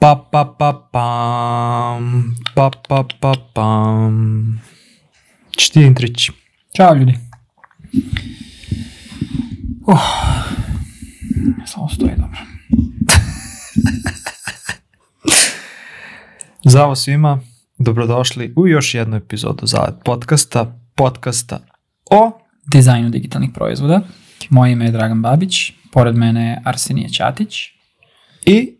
Pa pa pa pam, pa pa pa pam. Četirin treći. Ćao ljudi. Uh, samo stoji dobro. Zdravo svima, dobrodošli u još jednu epizodu Zalet podcasta, podcasta o... Dizajnu digitalnih proizvoda. Moje ime je Dragan Babić, pored mene je Arsenije Ćatić. I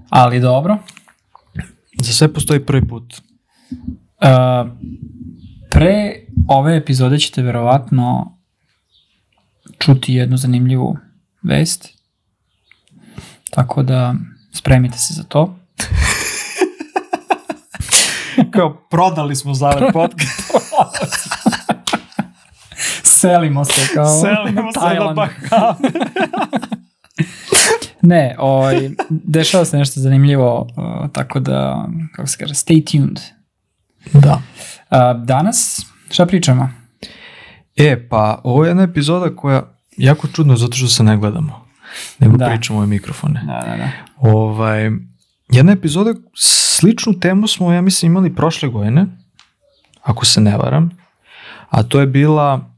Ali dobro. za sve postoji prvi put. Uh, pre ove epizode ćete verovatno čuti jednu zanimljivu vest. Tako da spremite se za to. Kao, prodali smo Zalet podcast. Selimo se kao Selimo se na. Bahame. Ne, ovaj, dešava se nešto zanimljivo, uh, tako da, kako se kaže, stay tuned. Da. Uh, danas, šta pričamo? E, pa ovo je jedna epizoda koja jako čudno zato što se ne gledamo. Nego Da. pričamo u mikrofone. Da, da, da. Ovaj, jedna epizoda, sličnu temu smo, ja mislim, imali prošle godine, ako se ne varam, a to je bila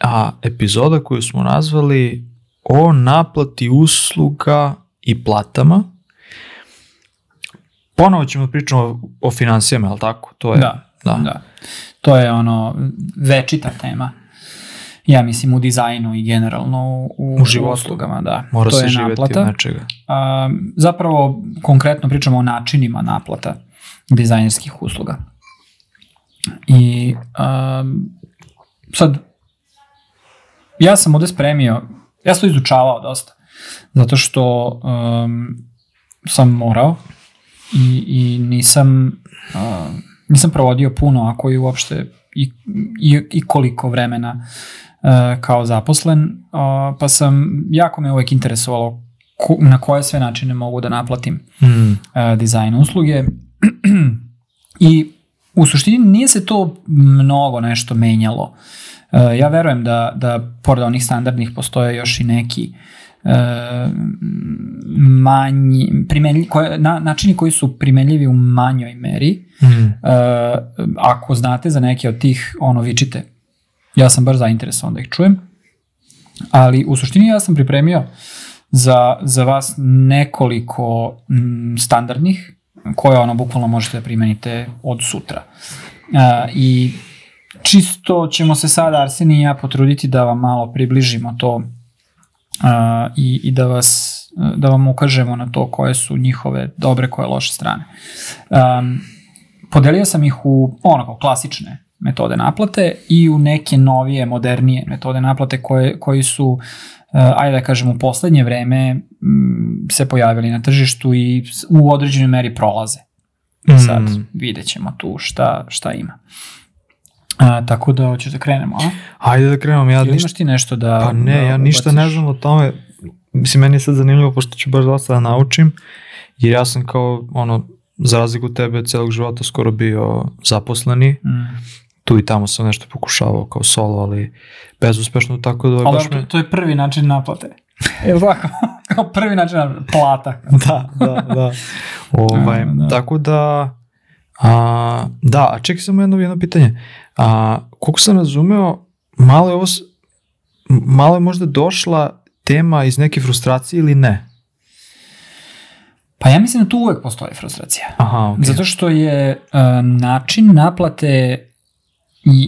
a, epizoda koju smo nazvali o naplati usluga i platama. Ponovo ćemo da pričamo o, o financijama, je li tako? To je, Da, da. da. To je ono večita tema. Ja mislim u dizajnu i generalno u, U životu. uslugama, da. Mora to se je živeti naplata. od nečega. A, zapravo konkretno pričamo o načinima naplata dizajnerskih usluga. I a, sad, ja sam ovde spremio, ja sam to izučavao dosta, zato što um, sam morao i, i nisam, a, nisam provodio puno, ako i uopšte i, i, i koliko vremena e, kao zaposlen, a, pa sam, jako me uvek interesovalo ko, na koje sve načine mogu da naplatim Mm. e, dizajn usluge i u suštini nije se to mnogo nešto menjalo. E, ja verujem da, da pored onih standardnih postoje još i neki e, manji, primenlji, koje, na, načini koji su primenljivi u manjoj meri. Mm. E, ako znate za neke od tih, ono, vičite. Ja sam baš zainteresovan da ih čujem. Ali u suštini ja sam pripremio za, za vas nekoliko mm, standardnih koje ono bukvalno možete da primenite od sutra. E, I čisto ćemo se sada Arsenij i ja potruditi da vam malo približimo to a, i, i da vas da vam ukažemo na to koje su njihove dobre, koje loše strane. Um, podelio sam ih u ono kao klasične metode naplate i u neke novije, modernije metode naplate koje, koji su, uh, ajde da kažem, u poslednje vreme mm, se pojavili na tržištu i u određenoj meri prolaze. Sad Mm. vidjet ćemo tu šta, šta ima. A, tako da hoćeš da krenemo, a? Ajde da krenemo, ja Ili imaš ti nešto da... Pa ne, da ja ništa ne znam o tome. Mislim, meni je sad zanimljivo, pošto ću baš dosta da naučim, jer ja sam kao, ono, za razliku tebe, celog života skoro bio zaposleni. Mm. Tu i tamo sam nešto pokušavao kao solo, ali bezuspešno, tako da Ali baš me... to je prvi način naplate. Li tako? Kao prvi način naplate. Plata. Da, da, da. Ovaj, da. Tako da, a, da, a čekaj samo jedno, jedno pitanje. A, koliko sam razumeo, malo je ovo, malo je možda došla tema iz neke frustracije ili ne? Pa ja mislim da tu uvek postoji frustracija. Aha, okay. Zato što je um, način naplate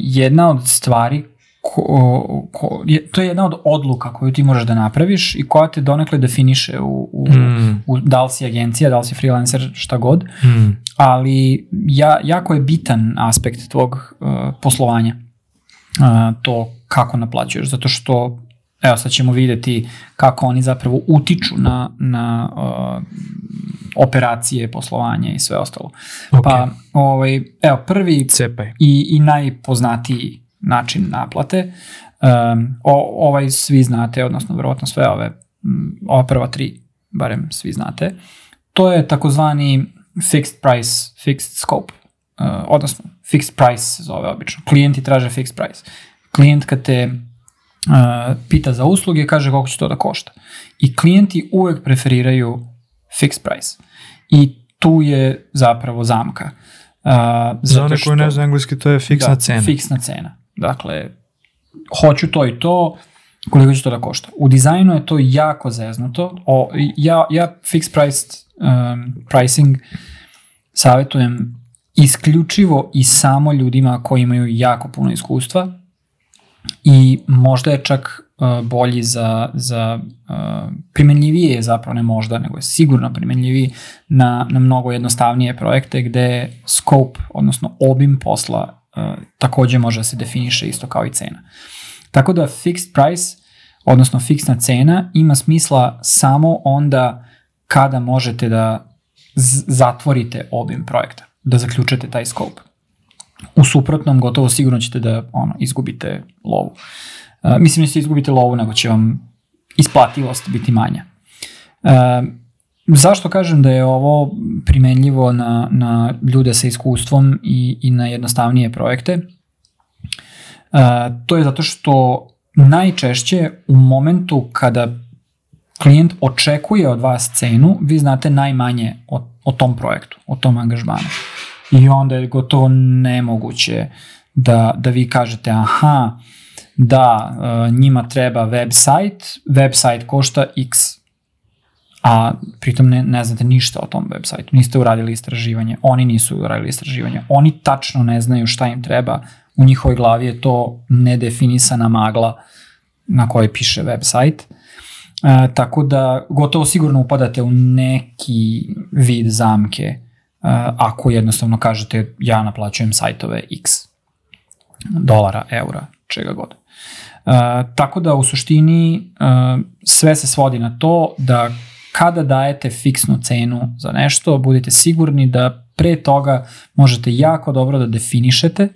jedna od stvari ko, ko, je, to je jedna od odluka koju ti možeš da napraviš i koja te donekle definiše u, u, Mm, u da li si agencija, da li si freelancer, šta god. mm, ali ja, jako je bitan aspekt tvog uh, poslovanja uh, to kako naplaćuješ, zato što evo sad ćemo videti kako oni zapravo utiču na, na uh, operacije, poslovanje i sve ostalo. Ok. Pa, ovaj, evo, prvi Cepaj. i, i najpoznatiji način naplate, um, o, ovaj svi znate, odnosno verovatno sve ove, ova prva tri, barem svi znate, to je takozvani fixed price, fixed scope, uh, odnosno fixed price se zove obično. Klijenti traže fixed price. Klijent kad te uh, pita za usluge, kaže koliko će to da košta. I klijenti uvek preferiraju fixed price. I tu je zapravo zamka. Uh, Za one koji ne znaju engleski, to je fiksna da, cena. Fiksna cena. Dakle, hoću to i to, koliko će to da košta. U dizajnu je to jako zeznuto. O, ja, ja fixed priced um, pricing savjetujem isključivo i samo ljudima koji imaju jako puno iskustva i možda je čak uh, bolji za, za uh, primenljivije je zapravo ne možda, nego je sigurno primenljiviji na, na mnogo jednostavnije projekte gde scope, odnosno obim posla uh, takođe može da se definiše isto kao i cena. Tako da fixed price, odnosno fiksna cena, ima smisla samo onda kada možete da zatvorite obim projekta, da zaključate taj scope. U suprotnom, gotovo sigurno ćete da ono, izgubite lovu. Uh, mislim da ćete izgubite lovu, nego će vam isplativost biti manja. Uh, zašto kažem da je ovo primenljivo na, na ljude sa iskustvom i, i na jednostavnije projekte? Uh, to je zato što najčešće u momentu kada klijent očekuje od vas cenu, vi znate najmanje o, o tom projektu, o tom angažmanu. I onda je gotovo nemoguće da, da vi kažete aha, da, e, njima treba website, website košta x, a pritom ne, ne znate ništa o tom web sajtu, niste uradili istraživanje, oni nisu uradili istraživanje, oni tačno ne znaju šta im treba, u njihovoj glavi je to nedefinisana magla na kojoj piše web sajt, e, tako da gotovo sigurno upadate u neki vid zamke e, ako jednostavno kažete ja naplaćujem sajtove x dolara, eura, čega god. E, tako da u suštini e, sve se svodi na to da kada dajete fiksnu cenu za nešto, budite sigurni da pre toga možete jako dobro da definišete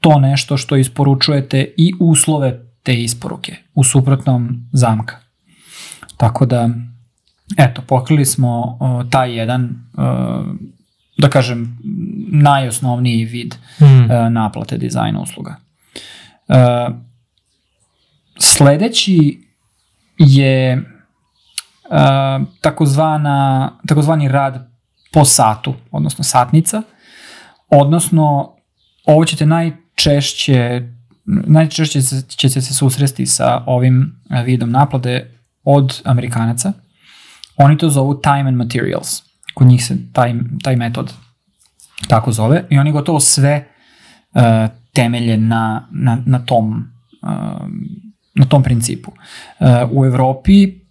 to nešto što isporučujete i uslove te isporuke. U suprotnom zamka. Tako da, eto, pokrili smo o, taj jedan, o, da kažem, najosnovniji vid Mm. e, naplate dizajna usluga. E, sledeći je takozvana, takozvani rad po satu, odnosno satnica, odnosno ovo ćete najčešće najčešće ćete se susresti sa ovim e, vidom naplate od Amerikanaca. Oni to zovu time and materials. Kod njih se taj, taj metod tako zove i oni gotovo sve uh, temelje na, na, na tom uh, na tom principu. Uh, u Evropi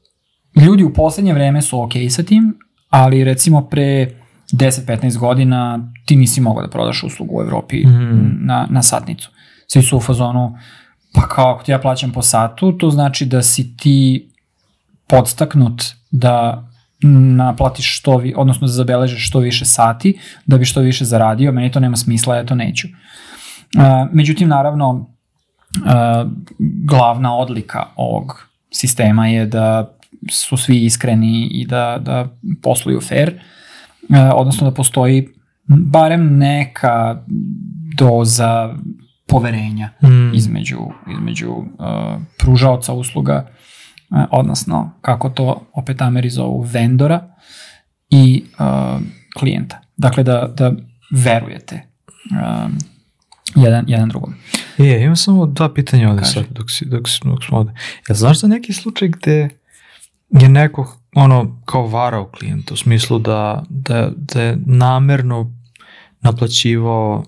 ljudi u poslednje vreme su ok sa tim, ali recimo pre 10-15 godina ti nisi mogao da prodaš uslugu u Evropi Mhm. na, na satnicu. Svi su u fazonu, pa kao ako ti ja plaćam po satu, to znači da si ti podstaknut da naplatiš što vi, odnosno da zabeležeš što više sati, da bi što više zaradio, meni to nema smisla, ja to neću. Uh, međutim, naravno, uh, glavna odlika ovog sistema je da su svi iskreni i da, da posluju fair, uh, odnosno da postoji barem neka doza poverenja Mm. između, između uh, pružaoca usluga, uh, odnosno kako to opet Ameri zovu vendora i uh, klijenta. Dakle, da, da verujete um, jedan, jedan drugom. E, ja imam samo dva pitanja ovde sad, dok, si, dok, si, dok smo ovde. Jel znaš za neki slučaj gde je neko ono kao varao klijenta u smislu da, da, da je namerno naplaćivao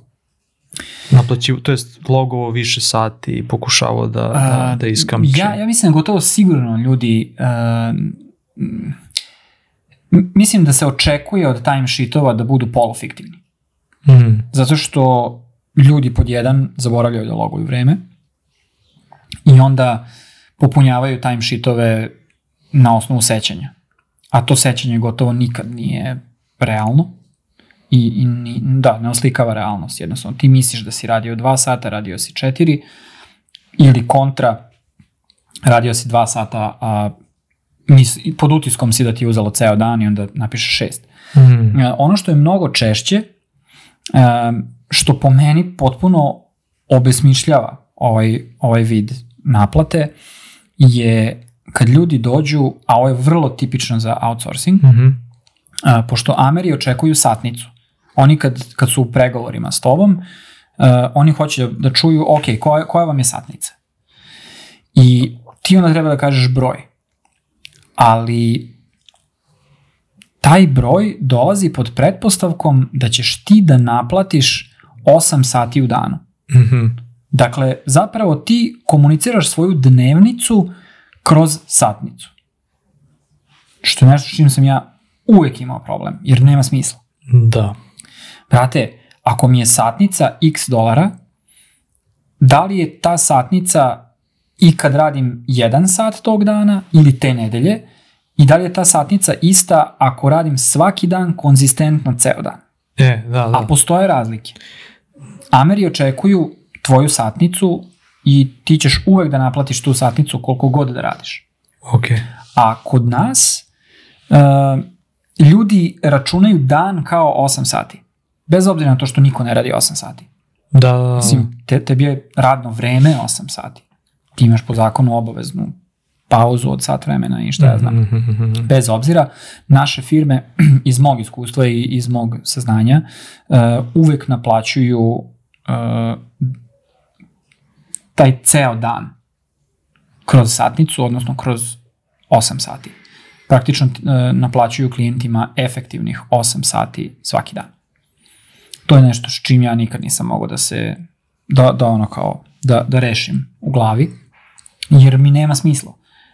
naplaćivao, to jest logovo više sati i pokušavao da, da, da iskamči. Ja, ja mislim da gotovo sigurno ljudi uh, mislim da se očekuje od timesheetova da budu polufiktivni. Mm. Zato što ljudi pod jedan zaboravljaju da loguju vreme i onda popunjavaju timesheetove na osnovu sećanja. A to sećanje gotovo nikad nije realno. I, i ni, da, ne oslikava realnost. Jednostavno, ti misliš da si radio dva sata, radio si četiri, ili kontra, radio si dva sata, a mis, pod utiskom si da ti je uzelo ceo dan i onda napišeš šest. Mm. E, ono što je mnogo češće, e, što po meni potpuno obesmišljava ovaj, ovaj vid naplate, je kad ljudi dođu, a ovo je vrlo tipično za outsourcing, Mm -hmm. a, pošto Ameri očekuju satnicu. Oni kad, kad su u pregovorima s tobom, a, oni hoće da, da čuju, ok, koja, koja vam je satnica? I ti onda treba da kažeš broj. Ali taj broj dolazi pod pretpostavkom da ćeš ti da naplatiš 8 sati u danu. Mm -hmm. Dakle, zapravo ti komuniciraš svoju dnevnicu kroz satnicu. Što je nešto s čim sam ja uvek imao problem, jer nema smisla. Da. Brate, ako mi je satnica x dolara, da li je ta satnica i kad radim jedan sat tog dana ili te nedelje i da li je ta satnica ista ako radim svaki dan konzistentno ceo dan. E, da, da. A postoje razlike. Ameri očekuju tvoju satnicu i ti ćeš uvek da naplatiš tu satnicu koliko god da radiš. Ok. A kod nas uh, ljudi računaju dan kao 8 sati. Bez obzira na to što niko ne radi 8 sati. Da, da, da. Mislim, te, tebi je radno vreme 8 sati. Ti imaš po zakonu obaveznu pauzu od sat vremena i šta ja znam. Mm -hmm. Bez obzira, naše firme iz mog iskustva i iz mog saznanja uh, uvek naplaćuju uh, taj ceo dan kroz satnicu, odnosno kroz 8 sati. Praktično uh, naplaćuju klijentima efektivnih 8 sati svaki dan. To je nešto s čim ja nikad nisam mogao da se, da, da ono kao, da, da rešim u glavi, jer mi nema smisla.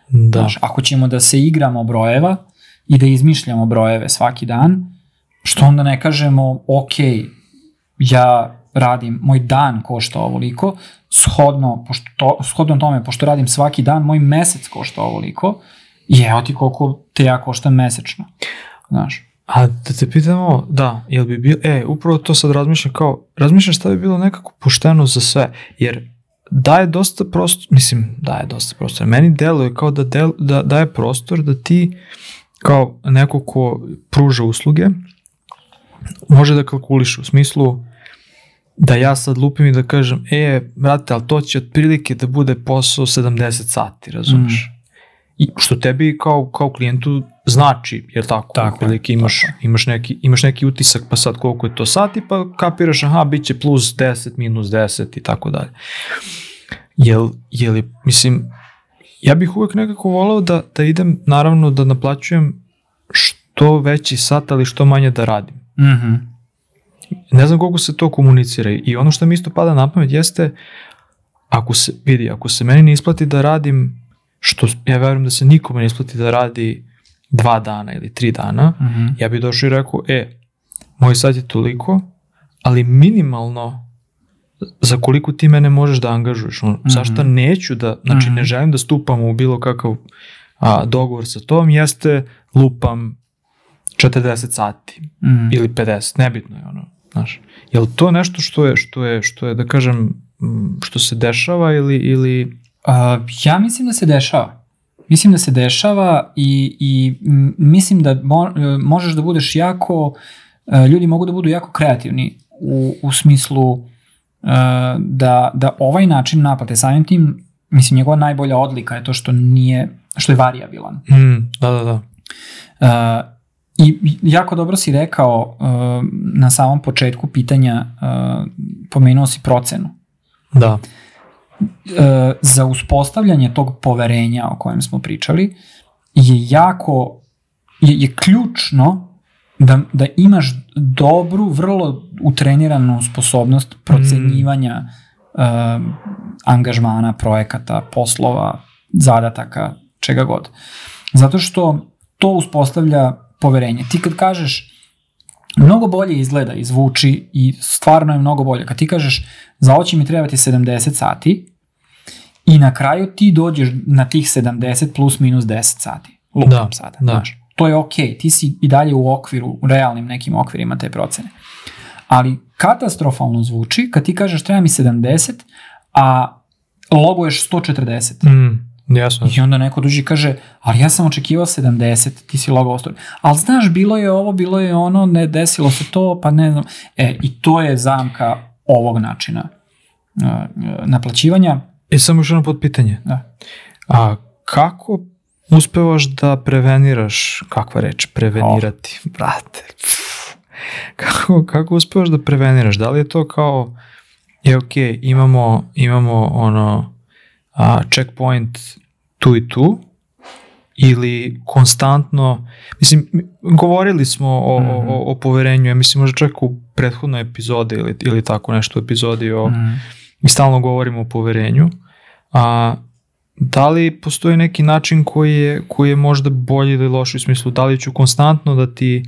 Da. Znaš, ako ćemo da se igramo brojeva i da izmišljamo brojeve svaki dan, što onda ne kažemo, ok, ja radim, moj dan košta ovoliko, shodno, pošto, shodno tome, pošto radim svaki dan, moj mesec košta ovoliko, evo ti koliko te ja koštam mesečno. Znaš. A da te pitamo, da, jel bi bilo, e, upravo to sad razmišljam kao, razmišljam šta bi bilo nekako pošteno za sve, jer daje dosta prostor, mislim, daje dosta prostora. Meni deluje kao da, del, da daje prostor da ti kao neko ko pruža usluge može da kalkuliše u smislu da ja sad lupim i da kažem, e, brate, ali to će otprilike da bude posao 70 sati, razumeš? Mm. I što tebi kao, kao klijentu znači, jer tako, Tako otprilike imaš, tako imaš, neki, imaš neki utisak, pa sad koliko je to sati, pa kapiraš, aha, bit će plus 10, minus 10 i tako dalje. Jel, jel je, mislim, ja bih uvek nekako volao da, da idem, naravno da naplaćujem što veći sat, ali što manje da radim. Mm -hmm. Ne znam koliko se to komunicira i ono što mi isto pada na pamet jeste ako se, vidi, ako se meni ne isplati da radim što ja verujem da se nikome ne isplati da radi dva dana ili tri dana, Mm -hmm. ja bih došao i rekao, e, moj sat je toliko, ali minimalno za koliko ti mene možeš da angažuješ. Ono, mm -hmm. Zašto neću da, znači Mhm. ne želim da stupam u bilo kakav a, dogovor sa tom, jeste lupam 40 sati Mm -hmm. ili 50, nebitno je ono, znaš. Je li to nešto što je, što je, što je, da kažem, što se dešava ili, ili Uh, ja mislim da se dešava. Mislim da se dešava i, i mislim da mo, e, možeš da budeš jako, e, ljudi mogu da budu jako kreativni u, u smislu uh, da, da ovaj način naplate samim tim, mislim njegova najbolja odlika je to što nije, što je variabilan. mm, da, da, da. Uh, I jako dobro si rekao uh, na samom početku pitanja, uh, pomenuo si procenu. Da. e, za uspostavljanje tog poverenja o kojem smo pričali je jako, je, je ključno da, da imaš dobru, vrlo utreniranu sposobnost procenjivanja e, angažmana, projekata, poslova, zadataka, čega god. Zato što to uspostavlja poverenje. Ti kad kažeš mnogo bolje izgleda i zvuči i stvarno je mnogo bolje. Kad ti kažeš za ovo će mi trebati 70 sati i na kraju ti dođeš na tih 70 plus minus 10 sati. Lupam Da, sada, da. znaš. To je okej, ti si i dalje u okviru, u realnim nekim okvirima te procene. Ali katastrofalno zvuči kad ti kažeš treba mi 70, a loguješ 140. Mm, jasno. I onda neko dođe i kaže, ali ja sam očekivao 70, ti si logao 100. Ali znaš, bilo je ovo, bilo je ono, ne desilo se to, pa ne znam. E, i to je zamka ovog načina uh, naplaćivanja. I samo još jedno potpitanje. Da. A kako uspevaš da preveniraš, kakva reč, prevenirati, brate, pff. kako, kako uspevaš da preveniraš? Da li je to kao, je ok, imamo, imamo ono, a, checkpoint tu i tu, ili konstantno, mislim, mi- govorili smo o, Mhm. o, o, o poverenju, ja mislim možda čak u prethodnoj epizodi ili, ili tako nešto u epizodi o, Mm. mi stalno govorimo o poverenju, a da li postoji neki način koji je, koji je možda bolji ili loši u smislu, da li ću konstantno da ti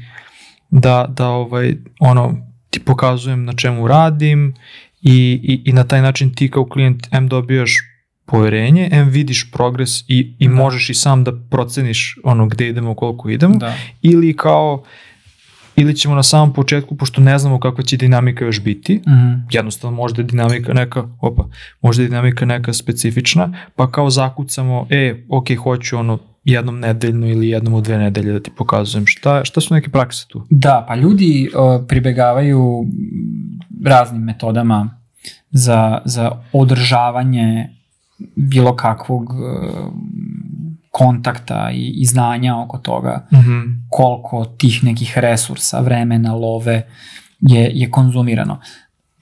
da, da ovaj, ono, ti pokazujem na čemu radim i, i, i na taj način ti kao klijent M dobijaš poverenje, M vidiš progres i, i Da. možeš i sam da proceniš ono gde idemo, koliko idemo, Da. ili kao ili ćemo na samom početku, pošto ne znamo kakva će dinamika još biti, Mm. jednostavno možda je dinamika neka, opa, možda je dinamika neka specifična, pa kao zakucamo, e, ok, hoću ono jednom nedeljno ili jednom u dve nedelje da ti pokazujem šta, šta su neke prakse tu. Da, pa ljudi uh, pribegavaju raznim metodama za, za održavanje bilo kakvog uh, kontakta i, i znanja oko toga Mhm. koliko tih nekih resursa, vremena, love je, je konzumirano.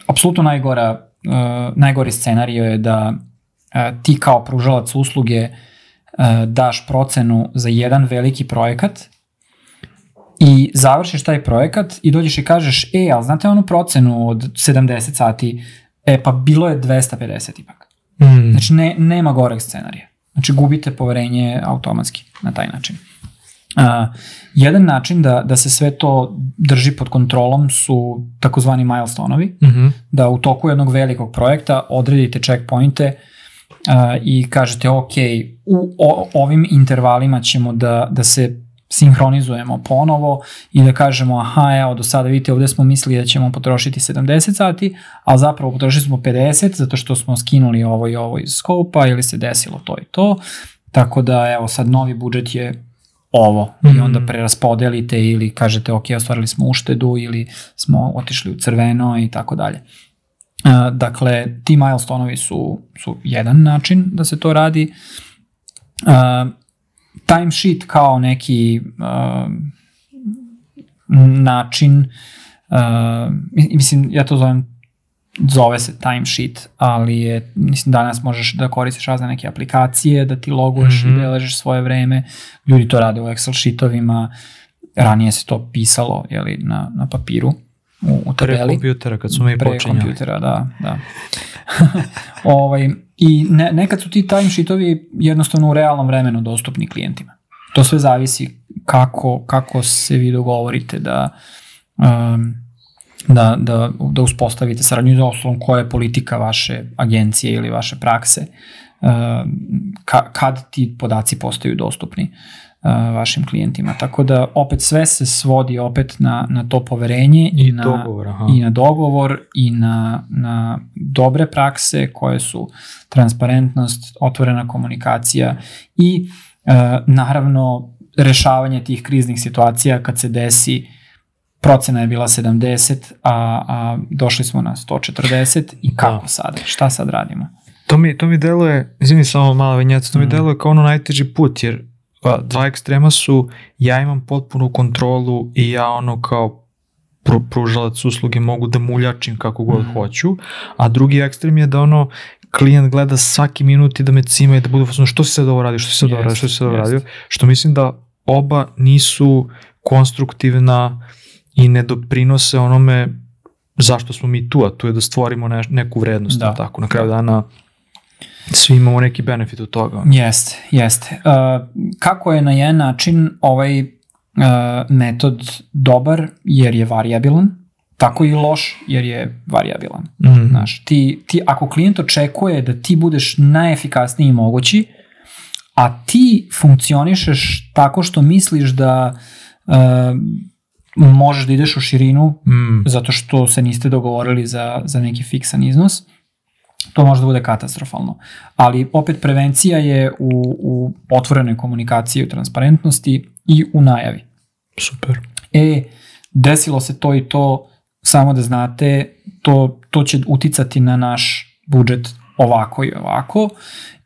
Apsolutno najgora, uh, najgori scenario je da uh, ti kao pružalac usluge uh, daš procenu za jedan veliki projekat i završiš taj projekat i dođeš i kažeš, e, ali znate onu procenu od 70 sati, e, pa bilo je 250 ipak. Mm. Znači, ne, nema goreg scenarija. Znači, gubite poverenje automatski na taj način. Uh, jedan način da, da se sve to drži pod kontrolom su takozvani milestoneovi, Mhm. da u toku jednog velikog projekta odredite checkpointe uh, i kažete ok, u o, ovim intervalima ćemo da, da se sinhronizujemo ponovo i da kažemo aha evo do sada vidite ovde smo mislili da ćemo potrošiti 70 sati, ali zapravo potrošili smo 50 zato što smo skinuli ovo i ovo iz skopa ili se desilo to i to. Tako da evo sad novi budžet je ovo i Mhm. onda preraspodelite ili kažete ok, ostvarili smo uštedu ili smo otišli u crveno i tako dalje. Uh, Dakle, ti milestoneovi su, su jedan način da se to radi. Uh, timesheet kao neki uh, način, uh, mislim, ja to zovem zove se timesheet, ali je, mislim, danas možeš da koristiš razne neke aplikacije, da ti loguješ Mhm. i beležiš svoje vreme. Ljudi to rade u Excel sheetovima, ranije se to pisalo jeli, na, na papiru u, u Pre tabeli. kompjutera, kad smo mi Pre počinjali. kompjutera, da, da. ovaj, I ne, nekad su ti timesheetovi jednostavno u realnom vremenu dostupni klijentima. To sve zavisi kako, kako se vi dogovorite da, um, da, da, da uspostavite saradnju za osnovom koja je politika vaše agencije ili vaše prakse, um, ka, kad ti podaci postaju dostupni uh, vašim klijentima. Tako da opet sve se svodi opet na, na to poverenje i, I na, dogovor, aha. i na dogovor i na, na dobre prakse koje su transparentnost, otvorena komunikacija i e, naravno rešavanje tih kriznih situacija kad se desi procena je bila 70, a, a došli smo na 140 i kako Da. sad? Šta sad radimo? To mi, to mi deluje, izvini samo mala vinjaca, to mi Mm. deluje kao ono najteži put, jer dva ekstrema su, ja imam potpunu kontrolu i ja ono kao pru, pružalac usluge mogu da muljačim kako god Mhm. hoću, a drugi ekstrem je da ono klijent gleda svaki minut i da me cima i da bude fazon, što si sad ovo radio, što si sad ovo radio, što si sad ovo radio, što mislim da oba nisu konstruktivna i ne doprinose onome zašto smo mi tu, a tu je da stvorimo ne, neku vrednost, Da. da. tako, na kraju dana svi imamo neki benefit od toga. Jeste, jeste. Uh, kako je na jedan način ovaj uh, metod dobar jer je variabilan, tako i loš jer je variabilan. Mm. Znaš, ti, ti, ako klijent očekuje da ti budeš najefikasniji mogući, a ti funkcionišeš tako što misliš da uh, možeš da ideš u širinu Mm. zato što se niste dogovorili za, za neki fiksan iznos, to može da bude katastrofalno. Ali opet prevencija je u, u otvorenoj komunikaciji, u transparentnosti i u najavi. Super. E, desilo se to i to, samo da znate, to, to će uticati na naš budžet ovako i ovako.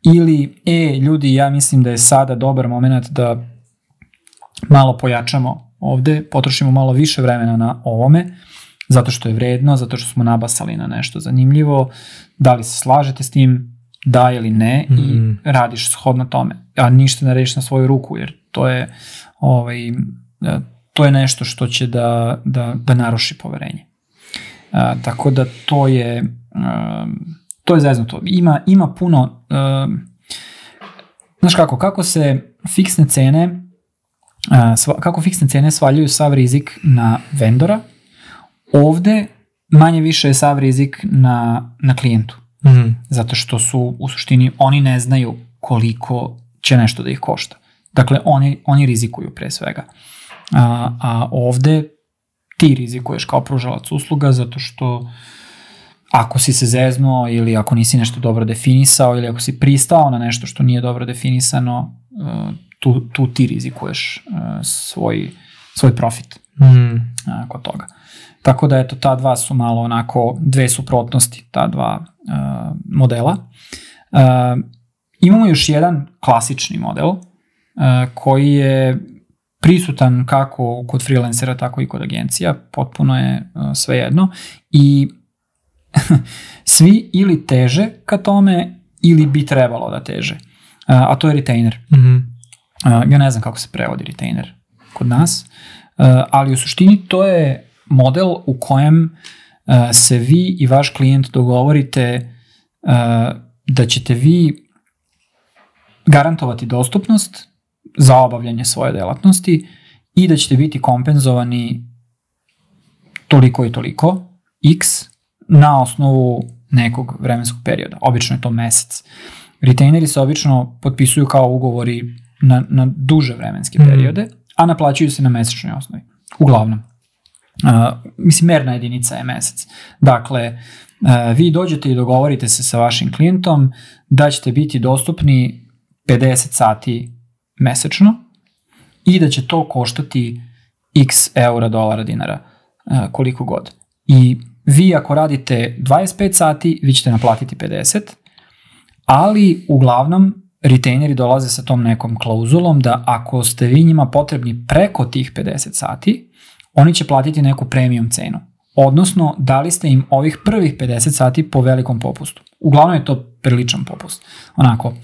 Ili, e, ljudi, ja mislim da je sada dobar moment da malo pojačamo ovde, potrošimo malo više vremena na ovome, zato što je vredno, zato što smo nabasali na nešto zanimljivo, da li se slažete s tim, da ili ne i Mhm. radiš shodno tome, a ništa ne radiš na svoju ruku, jer to je ovaj, e, to je nešto što će da, da, da naruši poverenje. A, tako da to je um, to je zeznuto. Ima, ima puno um, znaš kako, kako se fiksne cene a, sva, kako fiksne cene svaljuju sav rizik na vendora, ovde manje više je sav rizik na, na klijentu. Mm. Zato što su u suštini oni ne znaju koliko će nešto da ih košta. Dakle, oni, oni rizikuju pre svega. A, a ovde ti rizikuješ kao pružalac usluga zato što ako si se zeznuo ili ako nisi nešto dobro definisao ili ako si pristao na nešto što nije dobro definisano, e, tu, tu ti rizikuješ e, svoj, svoj profit Mm. kod toga. Tako da eto, ta dva su malo onako dve suprotnosti, ta dva a, modela. A, imamo još jedan klasični model a, koji je prisutan kako kod freelancera, tako i kod agencija, potpuno je a, svejedno i svi ili teže ka tome ili bi trebalo da teže. A, a to je retainer. Mm. Uh, ja ne znam kako se prevodi retainer kod nas, uh, ali u suštini to je model u kojem uh, se vi i vaš klijent dogovorite uh, da ćete vi garantovati dostupnost za obavljanje svoje delatnosti i da ćete biti kompenzovani toliko i toliko, x, na osnovu nekog vremenskog perioda. Obično je to mesec. Retaineri se obično potpisuju kao ugovori na, na duže vremenske Mhm. periode, a naplaćuju se na mesečnoj osnovi. Uglavnom. Uh, mislim, merna jedinica je mesec. Dakle, uh, vi dođete i dogovorite se sa vašim klijentom da ćete biti dostupni 50 sati mesečno i da će to koštati x eura, dolara, dinara, uh, koliko god. I vi ako radite 25 sati, vi ćete naplatiti 50, ali uglavnom retaineri dolaze sa tom nekom klauzulom da ako ste vi njima potrebni preko tih 50 sati, oni će platiti neku premium cenu. Odnosno, dali ste im ovih prvih 50 sati po velikom popustu. Uglavnom je to priličan popust. Onako,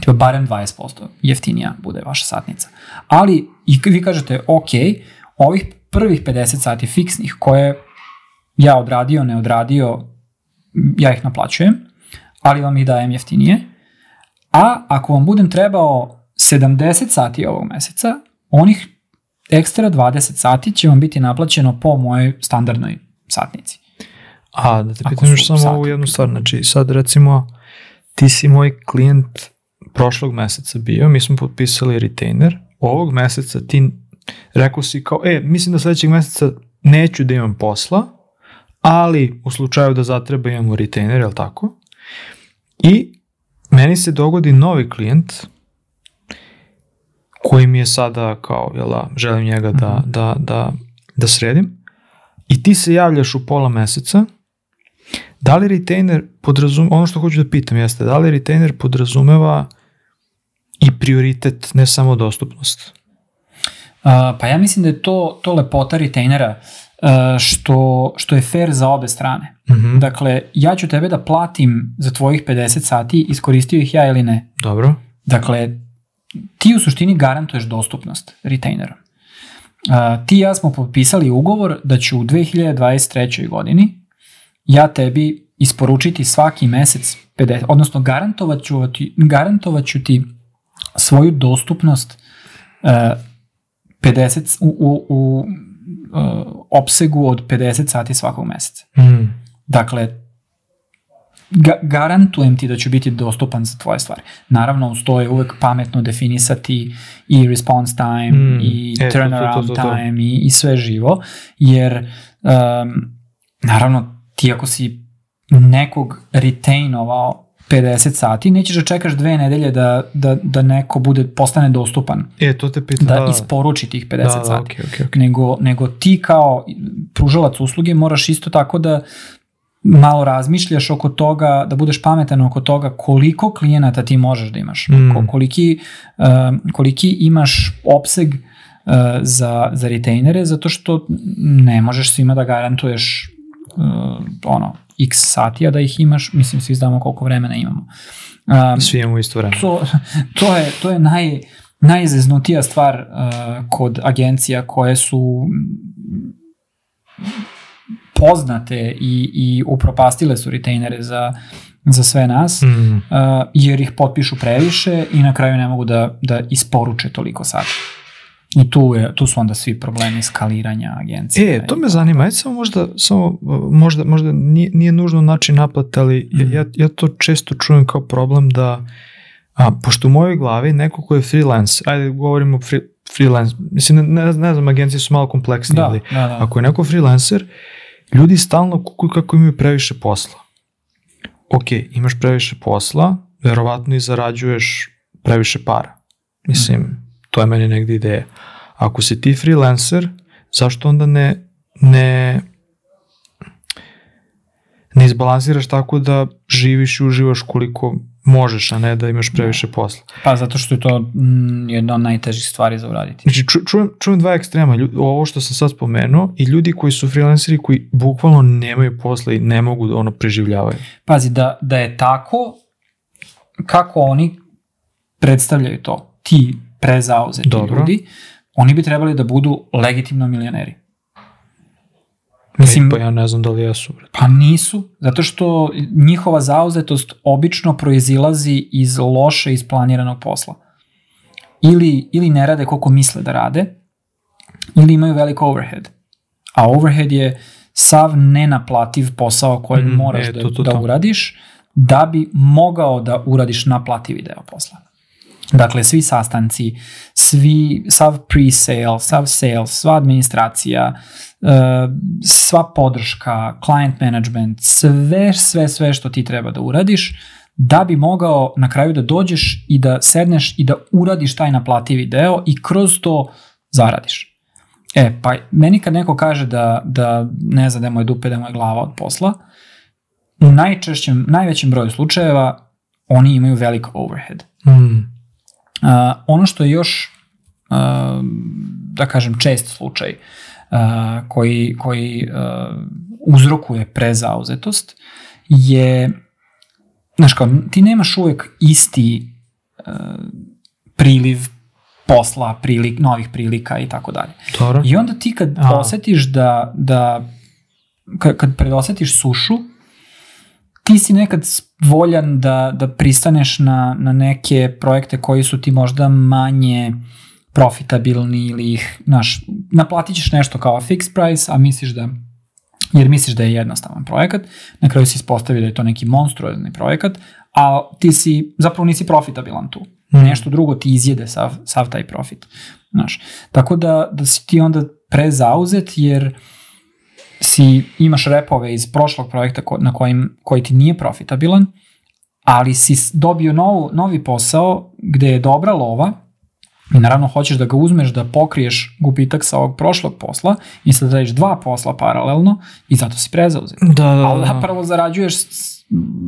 tipa barem 20% jeftinija bude vaša satnica. Ali i vi kažete, ok, ovih prvih 50 sati fiksnih koje ja odradio, ne odradio, ja ih naplaćujem, ali vam ih dajem jeftinije. A ako vam budem trebao 70 sati ovog meseca, onih ekstra 20 sati će vam biti naplaćeno po mojoj standardnoj satnici. A, da te pitam još samo sati. ovu jednu stvar, znači sad recimo ti si moj klijent prošlog meseca bio, mi smo potpisali retainer, ovog meseca ti rekao si kao, e, mislim da sledećeg meseca neću da imam posla, ali u slučaju da zatreba imamo retainer, je li tako? I meni se dogodi novi klijent koji mi je sada kao, jel da, želim njega da, Mhm. da, da, da sredim i ti se javljaš u pola meseca Da li retainer podrazumeva, ono što hoću da pitam jeste, da li retainer podrazumeva i prioritet, ne samo dostupnost? Uh, pa ja mislim da je to, to lepota retainera, uh, što, što je fair za obe strane. Mhm. Dakle, ja ću tebe da platim za tvojih 50 sati, iskoristio ih ja ili ne. Dobro. Dakle, ti u suštini garantuješ dostupnost retainera. Uh, ti i ja smo potpisali ugovor da ću u 2023. godini ja tebi isporučiti svaki mesec 50, odnosno garantovat ću ti, garantovat ću ti svoju dostupnost uh, 50, u, u, u opsegu od 50 sati svakog meseca. Mm. Dakle, ga, garantujem ti da ću biti dostupan za tvoje stvari. Naravno, uz to je uvek pametno definisati i response time Mm, i e, turnaround to, to, to. time i, i sve živo, jer um, naravno ti ako si nekog retainovao 50 sati, nećeš da čekaš dve nedelje da, da, da neko bude, postane dostupan, E, to te pitam. da, Da, da, isporuči tih 50 da, da, sati okej, okej, okej. nego, nego ti kao pružalac usluge moraš isto tako da malo razmišljaš oko toga, da budeš pametan oko toga koliko klijenata ti možeš da imaš, Mm. ko- koliki, koliki imaš opseg uh, za, za retainere, zato što ne možeš svima da garantuješ uh, ono, x sati, a da ih imaš, mislim, svi znamo koliko vremena imamo. Um, Svi imamo isto vreme. to, to je, to je naj, najzeznutija stvar uh, kod agencija koje su poznate i, i upropastile su retainere za, za sve nas, Mm. uh, jer ih potpišu previše i na kraju ne mogu da, da isporuče toliko sati. I tu, je, tu su onda svi problemi skaliranja agencije. E, to me zanima, ajde samo možda, samo, možda, možda nije, nije nužno način naplate, ali Mhm. ja, ja to često čujem kao problem da, a, pošto u mojoj glavi neko ko je freelance, ajde govorimo free, freelance, mislim, ne, ne, ne znam, agencije su malo kompleksnije, Da, ali da, da. ako je neko freelancer, ljudi stalno kukuju kako imaju previše posla. Ok, imaš previše posla, verovatno i zarađuješ previše para. Mislim, to je meni negde ideja. Ako si ti freelancer, zašto onda ne, ne, ne izbalansiraš tako da živiš i uživaš koliko možeš, a ne da imaš previše posla. Pa zato što je to mm, jedna od najtežih stvari za uraditi. Znači, ču, čujem, čujem dva ekstrema, Lju- ovo što sam sad spomenuo i ljudi koji su freelanceri koji bukvalno nemaju posla i ne mogu da ono preživljavaju. Pazi, da, da je tako, kako oni predstavljaju to, ti prezauzeti Dobro. ljudi, oni bi trebali da budu legitimno milioneri. Mislim, pa ja ne znam da li jesu. Pa nisu, zato što njihova zauzetost obično proizilazi iz loše isplaniranog posla. Ili, ili ne rade koliko misle da rade, ili imaju velik overhead. A overhead je sav nenaplativ posao kojeg Mm, moraš e, da, to, to, da to. uradiš, da bi mogao da uradiš naplativi deo posla. Dakle, svi sastanci, svi, sav pre-sale, sav sales, sva administracija, uh, sva podrška, client management, sve, sve, sve što ti treba da uradiš, da bi mogao na kraju da dođeš i da sedneš i da uradiš taj naplativi deo i kroz to zaradiš. E, pa meni kad neko kaže da, da ne zna da mu je dupe, da mu je glava od posla, u najčešćem, najvećem broju slučajeva oni imaju velik overhead. Mm. Uh, ono što je još, uh, da kažem, čest slučaj uh, koji, koji uh, uzrokuje prezauzetost je, znaš kao, ti nemaš uvek isti uh, priliv posla, prilik, novih prilika i tako dalje. Dobro. I onda ti kad A. osetiš da, da kad, kad predosetiš sušu, ti si nekad voljan da, da pristaneš na, na neke projekte koji su ti možda manje profitabilni ili ih, znaš, naplatit ćeš nešto kao fixed price, a misliš da jer misliš da je jednostavan projekat, na kraju si ispostavi da je to neki monstruozni projekat, a ti si, zapravo nisi profitabilan tu. Mm. Nešto drugo ti izjede sav, sav taj profit. Znaš. Tako da, da si ti onda prezauzet jer si imaš repove iz prošlog projekta ko, na kojim, koji ti nije profitabilan, ali si dobio novu, novi posao gde je dobra lova i naravno hoćeš da ga uzmeš da pokriješ gubitak sa ovog prošlog posla i sad radiš dva posla paralelno i zato si prezauzet. Da, da, Ali da. zapravo zarađuješ s-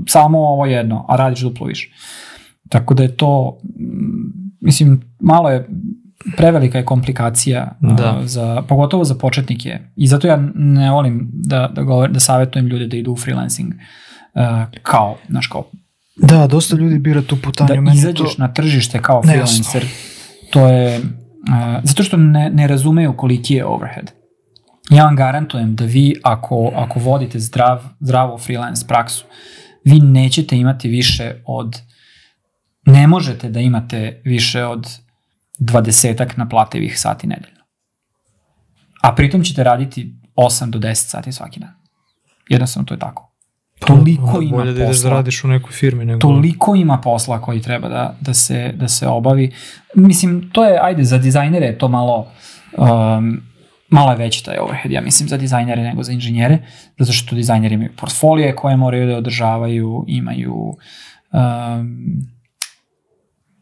samo ovo jedno, a radiš duplo više. Tako da je to, mislim, malo je prevelika je komplikacija a, Da. za, pogotovo za početnike. I zato ja ne volim da, da, govor, da savjetujem ljude da idu u freelancing uh, kao, znaš, kao Da, dosta ljudi bira tu putanju. da Meni izađeš to... na tržište kao Nejasno. freelancer, to je, uh, zato što ne, ne razumeju koliki je overhead. Ja vam garantujem da vi ako, ako vodite zdrav, zdravu freelance praksu, vi nećete imati više od, ne možete da imate više od dvadesetak naplativih sati nedeljno. a pritom ćete raditi 8 do 10 sati svaki dan. Jednostavno to je tako. Pa, Toliko ima bolje da ideš da posla. radiš u nekoj firmi nego... Toliko ima posla koji treba da, da, se, da se obavi. Mislim, to je, ajde, za dizajnere je to malo, um, malo je veći taj overhead, ja mislim, za dizajnere nego za inženjere, zato što dizajneri imaju portfolije koje moraju da održavaju, imaju... Um,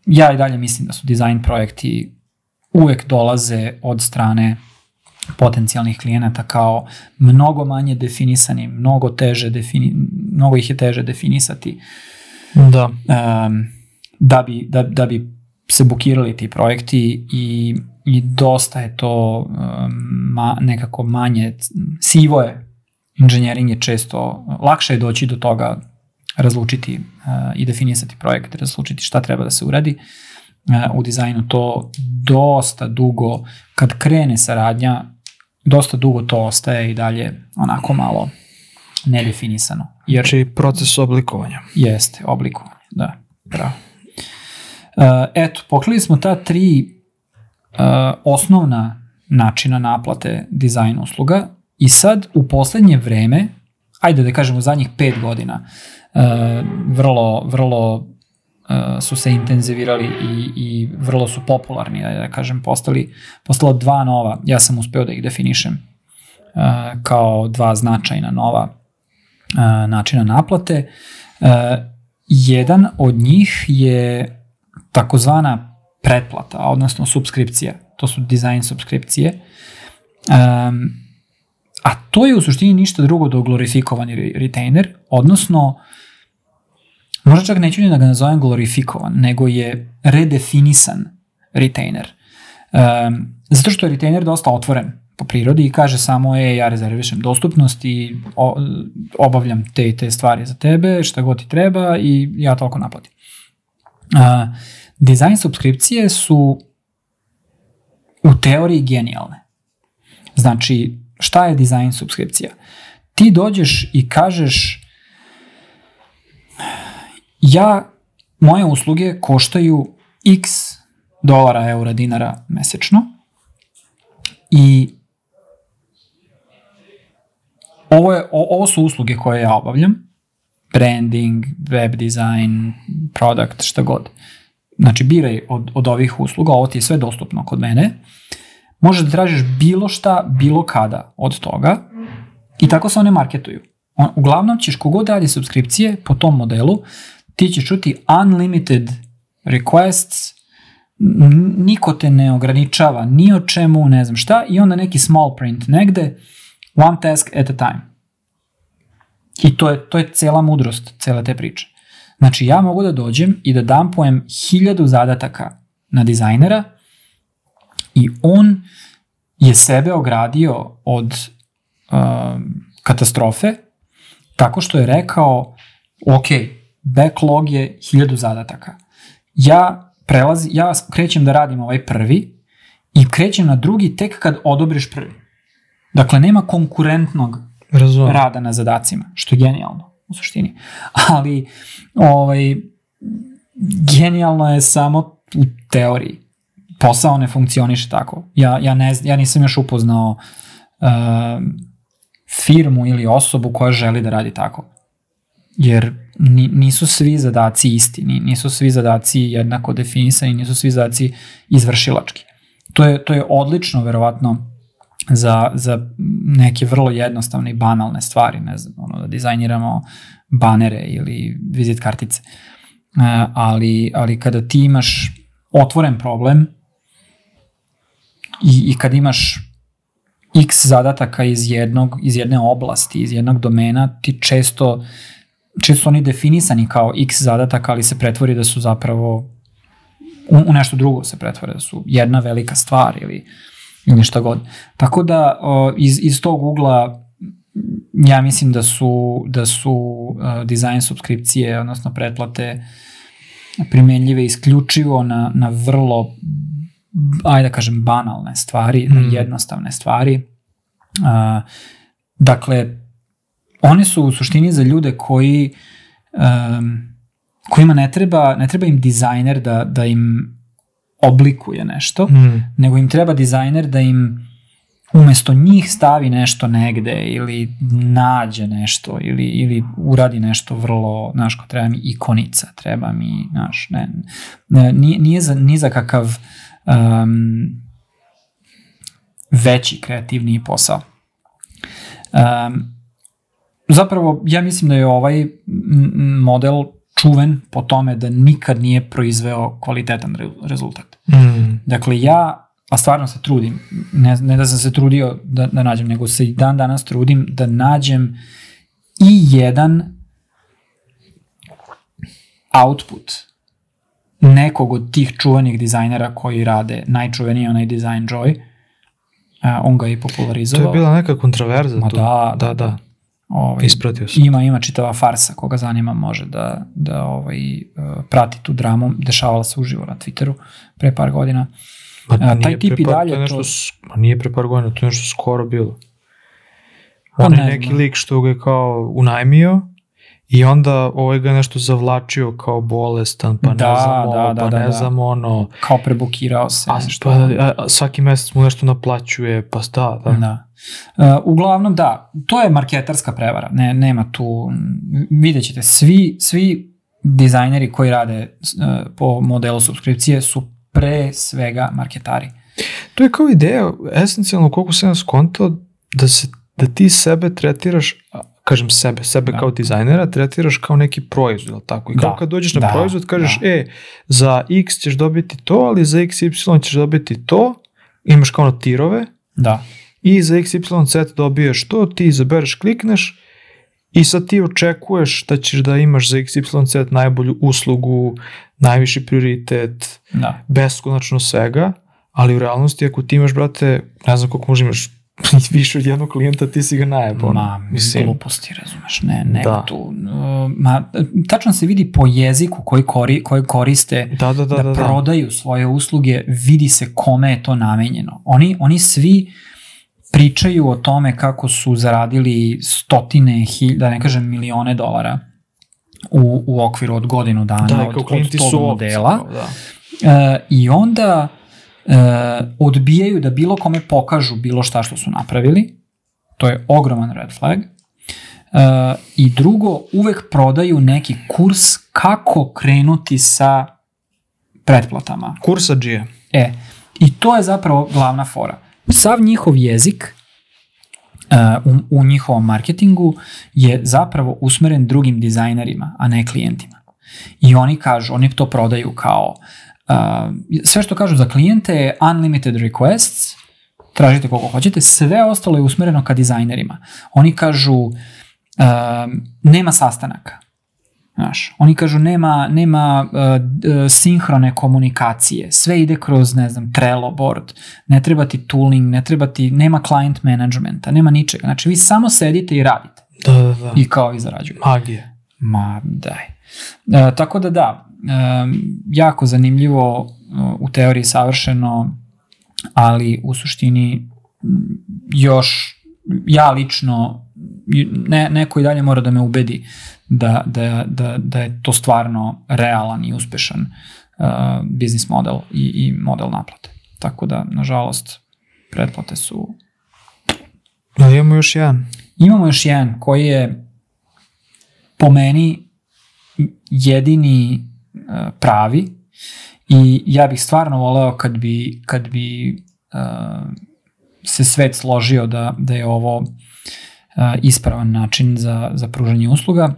ja i dalje mislim da su dizajn projekti uvek dolaze od strane potencijalnih klijenata kao mnogo manje definisani, mnogo teže defini, mnogo ih je teže definisati Da. um, da, bi, da, da bi se bukirali ti projekti i, i dosta je to um, ma, nekako manje, sivo je, inženjering je često, lakše je doći do toga, razlučiti uh, i definisati projekt, razlučiti šta treba da se uradi. Uh, u dizajnu to dosta dugo, kad krene saradnja, dosta dugo to ostaje i dalje onako malo nedefinisano. Jer Znači proces oblikovanja. Jeste, oblikovanje, da, bravo. Uh, eto, pokrili smo ta tri uh, osnovna načina naplate dizajn usluga i sad u poslednje vreme, ajde da kažemo zadnjih pet godina, uh, vrlo, vrlo uh, su se intenzivirali i, i vrlo su popularni, da kažem, postali, postala dva nova, ja sam uspeo da ih definišem uh, kao dva značajna nova načina naplate. Jedan od njih je takozvana pretplata, odnosno subskripcija. To su dizajn subskripcije. Um, a to je u suštini ništa drugo do glorifikovani re- retainer, odnosno možda čak neću ni da ga nazovem glorifikovan, nego je redefinisan retainer. Um, zato što je retainer dosta otvoren po prirodi i kaže samo je ja rezervišem dostupnost i o, obavljam te i te stvari za tebe, šta god ti treba i ja toliko naplatim. Uh, dizajn subskripcije su u teoriji genijalne. Znači, šta je dizajn subskripcija? Ti dođeš i kažeš ja, moje usluge koštaju x dolara, eura, dinara mesečno i ovo, je, o, ovo su usluge koje ja obavljam, branding, web design, product, šta god. Znači, biraj od, od ovih usluga, ovo ti je sve dostupno kod mene. Možeš da tražiš bilo šta, bilo kada od toga i tako se one marketuju. On, uglavnom ćeš kogod radi subskripcije po tom modelu, ti ćeš čuti unlimited requests, niko te ne ograničava ni o čemu, ne znam šta, i onda neki small print negde, one task at a time. I to je, to je cela mudrost cele te priče. Znači, ja mogu da dođem i da dampujem hiljadu zadataka na dizajnera i on je sebe ogradio od um, katastrofe tako što je rekao, ok, backlog je hiljadu zadataka. Ja prelazi, ja krećem da radim ovaj prvi i krećem na drugi tek kad odobriš prvi. Dakle, nema konkurentnog Razumem. rada na zadacima, što je genijalno u suštini. Ali ovaj, genijalno je samo u teoriji. Posao ne funkcioniše tako. Ja, ja, ne, ja nisam još upoznao uh, firmu ili osobu koja želi da radi tako. Jer ni, nisu svi zadaci isti, ni, nisu svi zadaci jednako definisani, nisu svi zadaci izvršilački. To je, to je odlično, verovatno, za, za neke vrlo jednostavne i banalne stvari, ne znam, ono, da dizajniramo banere ili vizit kartice. E, ali, ali kada ti imaš otvoren problem i, i kad imaš x zadataka iz jednog iz jedne oblasti, iz jednog domena, ti često često oni definisani kao x zadataka, ali se pretvori da su zapravo u, u nešto drugo se pretvore, da su jedna velika stvar ili ili šta god. Tako da o, iz, iz tog ugla ja mislim da su da su uh, dizajn subskripcije, odnosno pretplate primenljive isključivo na, na vrlo ajde da kažem banalne stvari, mm. na jednostavne stvari. Uh, dakle, one su u suštini za ljude koji um, kojima ne treba, ne treba im dizajner da, da im oblikuje nešto, Mm. nego im treba dizajner da im umesto njih stavi nešto negde ili nađe nešto ili, ili uradi nešto vrlo, znaš, ko treba mi ikonica, treba mi, znaš, ne, ne nije, nije, za, nije za kakav um, veći kreativniji posao. Um, zapravo, ja mislim da je ovaj model čuven po tome da nikad nije proizveo kvalitetan re rezultat. Mm. Dakle, ja, a stvarno se trudim, ne, ne da sam se trudio da, da nađem, nego se i dan danas trudim da nađem i jedan output nekog od tih čuvenih dizajnera koji rade najčuveniji onaj Design Joy, a, on ga je popularizovao. To je bila neka kontraverza Ma tu. da, da, da. Ovaj, Ispratio sam. ima, ima čitava farsa, koga zanima može da, da ovaj, eh, prati tu dramu. Dešavala se uživo na Twitteru pre par godina. Ma, A, nije taj tip i dalje to je nešto, to- ma nije pre par godina, to je nešto skoro bilo. Pa On je ne neki lik što ga je kao unajmio i onda ovaj ga nešto zavlačio kao bolestan, pa Da, ne znam ovo, da, da, pa da, ne da. znam ono. Kao prebukirao se. A, nešto. pa, a, a svaki mesec mu nešto naplaćuje, pa da, da. Da. Uh, uglavnom, da, to je marketarska prevara. Ne, nema tu, vidjet ćete, svi, svi dizajneri koji rade uh, po modelu subskripcije su pre svega marketari. To je kao ideja, esencijalno koliko sam skontao, da, se, da ti sebe tretiraš, kažem sebe, sebe Da. kao dizajnera, tretiraš kao neki proizvod, jel tako? I kao Da, kad dođeš na da, proizvod, kažeš, da. e, za x ćeš dobiti to, ali za xy ćeš dobiti to, imaš kao ono tirove, Da, i za XYZ dobiješ to, ti izabereš, klikneš i sad ti očekuješ da ćeš da imaš za XYZ najbolju uslugu, najviši prioritet, da. beskonačno svega, ali u realnosti ako ti imaš, brate, ne znam koliko možda imaš više od jednog klijenta, ti si ga najebao. Ma, mislim, gluposti, razumeš, ne, nema Da. tu. uh, Ma, tačno se vidi po jeziku koji, kori, koji koriste da, da, da, da, da, da. prodaju svoje usluge, vidi se kome je to namenjeno. Oni, oni svi pričaju o tome kako su zaradili stotine, hilj, da ne kažem milione dolara u, u okviru od godinu dana Da, od, od tog modela. da. E, I onda e, odbijaju da bilo kome pokažu bilo šta što su napravili. To je ogroman red flag. E, I drugo, uvek prodaju neki kurs kako krenuti sa pretplatama. Kursadžije. E, i to je zapravo glavna fora. Sav njihov jezik uh, u, u njihovom marketingu je zapravo usmeren drugim dizajnerima, a ne klijentima. I oni kažu, oni to prodaju kao uh, sve što kažu za klijente je unlimited requests, tražite koliko hoćete, sve ostalo je usmereno ka dizajnerima. Oni kažu um, nema sastanaka. Znaš, oni kažu nema, nema uh, sinhrone komunikacije, sve ide kroz, ne znam, Trello board, ne treba ti tooling, ne treba ti, nema client managementa, nema ničega. Znači, vi samo sedite i radite Da, da, da. i kao vi zarađujete. Magije. Ma, daj. E, tako da da, e, jako zanimljivo, e, u teoriji savršeno, ali u suštini još ja lično, ne, neko i dalje mora da me ubedi da, da, da, da je to stvarno realan i uspešan uh, biznis model i, i model naplate. Tako da, nažalost, pretplate su... Ali imamo još jedan. Imamo još jedan koji je po meni jedini uh, pravi i ja bih stvarno voleo kad bi, kad bi uh, se svet složio da, da je ovo uh, ispravan način za, za pružanje usluga,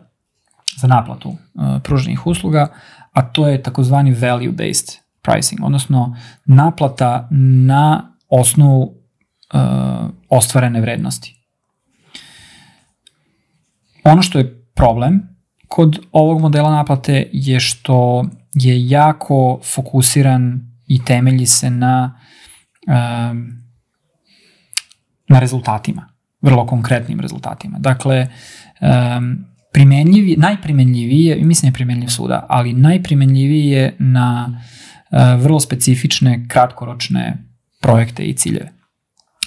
za naplatu uh, pruženih usluga, a to je takozvani value-based pricing, odnosno naplata na osnovu uh, ostvarene vrednosti. Ono što je problem kod ovog modela naplate je što je jako fokusiran i temelji se na um, na rezultatima, vrlo konkretnim rezultatima. Dakle, um, primenljivi, najprimenljiviji je, mislim je primenljiv svuda, ali najprimenljiviji je na uh, vrlo specifične kratkoročne projekte i ciljeve.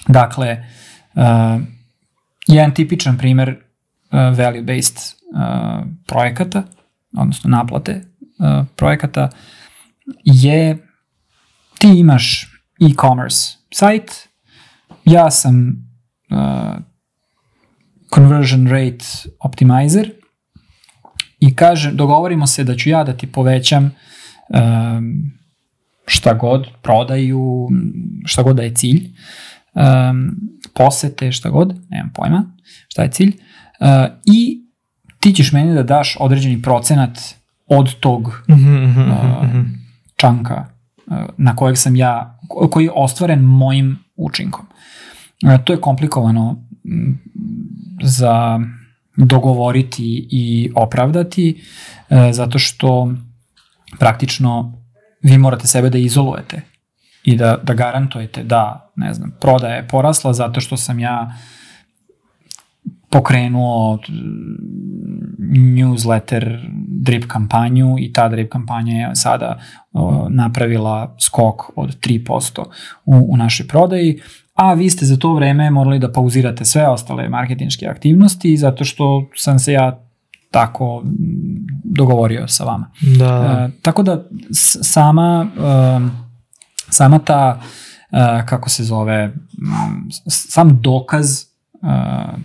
Dakle, uh, jedan tipičan primer value-based uh, projekata, odnosno naplate uh, projekata, je ti imaš e-commerce sajt ja sam uh, conversion rate optimizer i kaže, dogovorimo se da ću ja da ti povećam um, šta god, prodaju, šta god da je cilj, um, posete, šta god, nemam pojma, šta je cilj, uh, i ti ćeš meni da daš određeni procenat od tog mhm, mhm, uh, mhm. čanka uh, na kojeg sam ja, ko- koji je ostvaren mojim učinkom. Uh, To je komplikovano m, za dogovoriti i opravdati, uh, zato što praktično vi morate sebe da izolujete i da, da garantujete da, ne znam, prodaja je porasla zato što sam ja pokrenuo t- newsletter drip kampanju i ta drip kampanja je sada o, napravila skok od 3% u, u našoj prodaji, a vi ste za to vreme morali da pauzirate sve ostale marketinške aktivnosti zato što sam se ja tako mm, dogovorio sa vama. Da, E, tako da sama um, sama ta uh, kako se zove mm, sam dokaz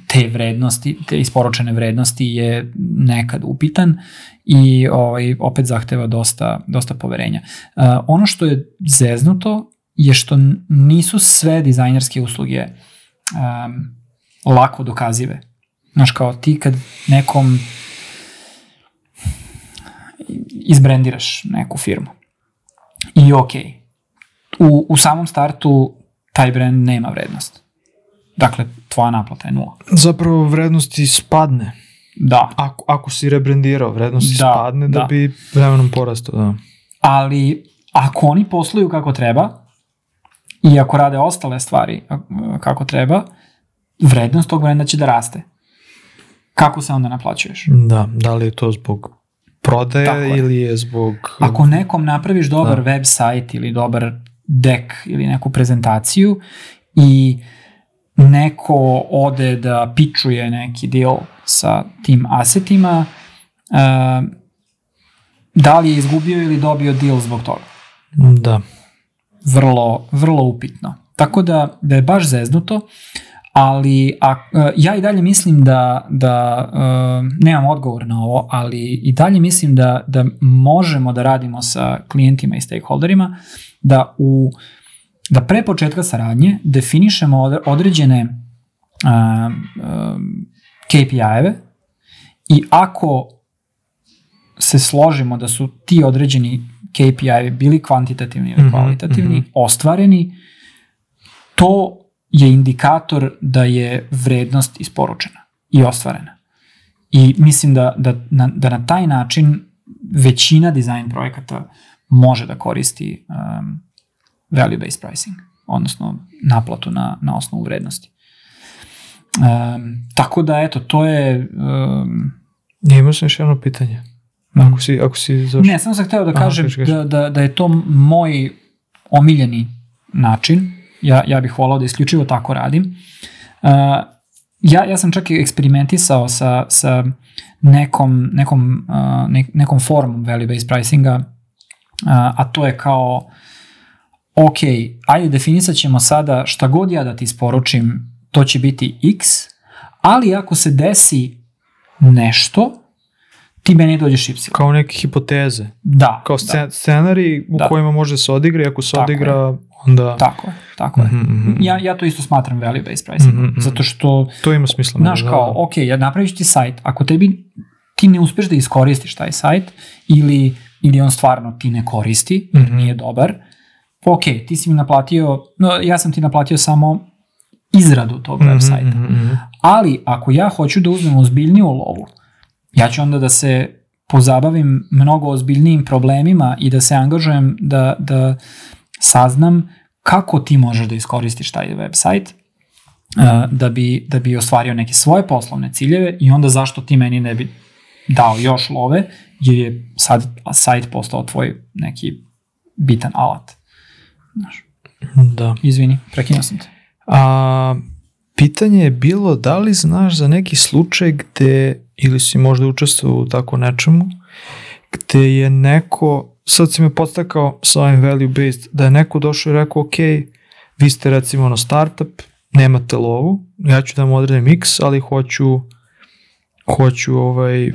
te vrednosti, te isporučene vrednosti je nekad upitan i ovaj, opet zahteva dosta, dosta poverenja. Uh, ono što je zeznuto je što nisu sve dizajnerske usluge um, lako dokazive. Znaš, kao ti kad nekom izbrendiraš neku firmu. I ok, u, u samom startu taj brand nema vrednost. Dakle, tvoja naplata je nula. zapravo vrednosti spadne. Da, Ako, ako si rebrendirao, vrednosti Da, spadne da, da. bi vremenom porastao. Da. ali ako oni posluju kako treba i ako rade ostale stvari kako treba, vrednost tog brenda će da raste. Kako se onda naplaćuješ? da, da li je to zbog Tako prodaje je. ili je zbog... Ako nekom napraviš dobar Da. web sajt ili dobar deck ili neku prezentaciju i neko ode da pičuje neki deal sa tim asetima, uh, da li je izgubio ili dobio deal zbog toga? Da. Vrlo, vrlo upitno. Tako da, da je baš zeznuto, ali a, e, ja i dalje mislim da, da uh, nemam odgovor na ovo, ali i dalje mislim da, da možemo da radimo sa klijentima i stakeholderima, da u da pre početka saradnje definišemo odre- određene uh, um, KPI-eve i ako se složimo da su ti određeni KPI bili kvantitativni ili Mhm, kvalitativni, mhm. ostvareni, to je indikator da je vrednost isporučena i ostvarena. I mislim da, da, na, da na taj način većina dizajn projekata može da koristi um, value-based pricing, odnosno naplatu na, na osnovu vrednosti. Um, tako da, eto, to je... Um, Ja imao sam još jedno pitanje. Ako si, ako si završio. Ne, samo sam hteo da Aha, kažem kaži. da, da, da je to moj omiljeni način. Ja, ja bih volao da isključivo tako radim. Uh, ja, ja sam čak i eksperimentisao sa, sa nekom, nekom, uh, ne, nekom formom value-based pricinga, uh, a to je kao ok, ajde definisat ćemo sada šta god ja da ti isporučim, to će biti x, ali ako se desi nešto, ti meni dođeš y. Kao neke hipoteze. Da. Kao da. scen, scenari u Da. kojima može da se odigra i ako se Tako je. odigra, onda... Tako je, tako je. Mhm, mhm. Ja, ja to isto smatram value-based pricing, Mhm, mhm. zato što, To ima smisla. znaš, da, kao, da. ok, ja napraviš ti sajt, ako tebi ti ne uspeš da iskoristiš taj sajt ili, ili on stvarno ti ne koristi, jer Mhm. nije dobar, ok, ti si mi naplatio, no, ja sam ti naplatio samo izradu tog web Mhm, sajta. mhm, mhm. Ali ako ja hoću da uzmem ozbiljniju lovu, ja ću onda da se pozabavim mnogo ozbiljnijim problemima i da se angažujem da, da saznam kako ti možeš da iskoristiš taj website uh, da bi, da bi ostvario neke svoje poslovne ciljeve i onda zašto ti meni ne bi dao još love jer je sad sajt postao tvoj neki bitan alat. Znaš, Da. izvini, prekinuo sam te. A, pitanje je bilo da li znaš za neki slučaj gde, ili si možda učestvovao u tako nečemu, gde je neko, sad si me podstakao sa ovim value based, da je neko došao i rekao, ok, vi ste recimo ono startup nemate lovu, ja ću da vam odredim x, ali hoću, hoću ovaj,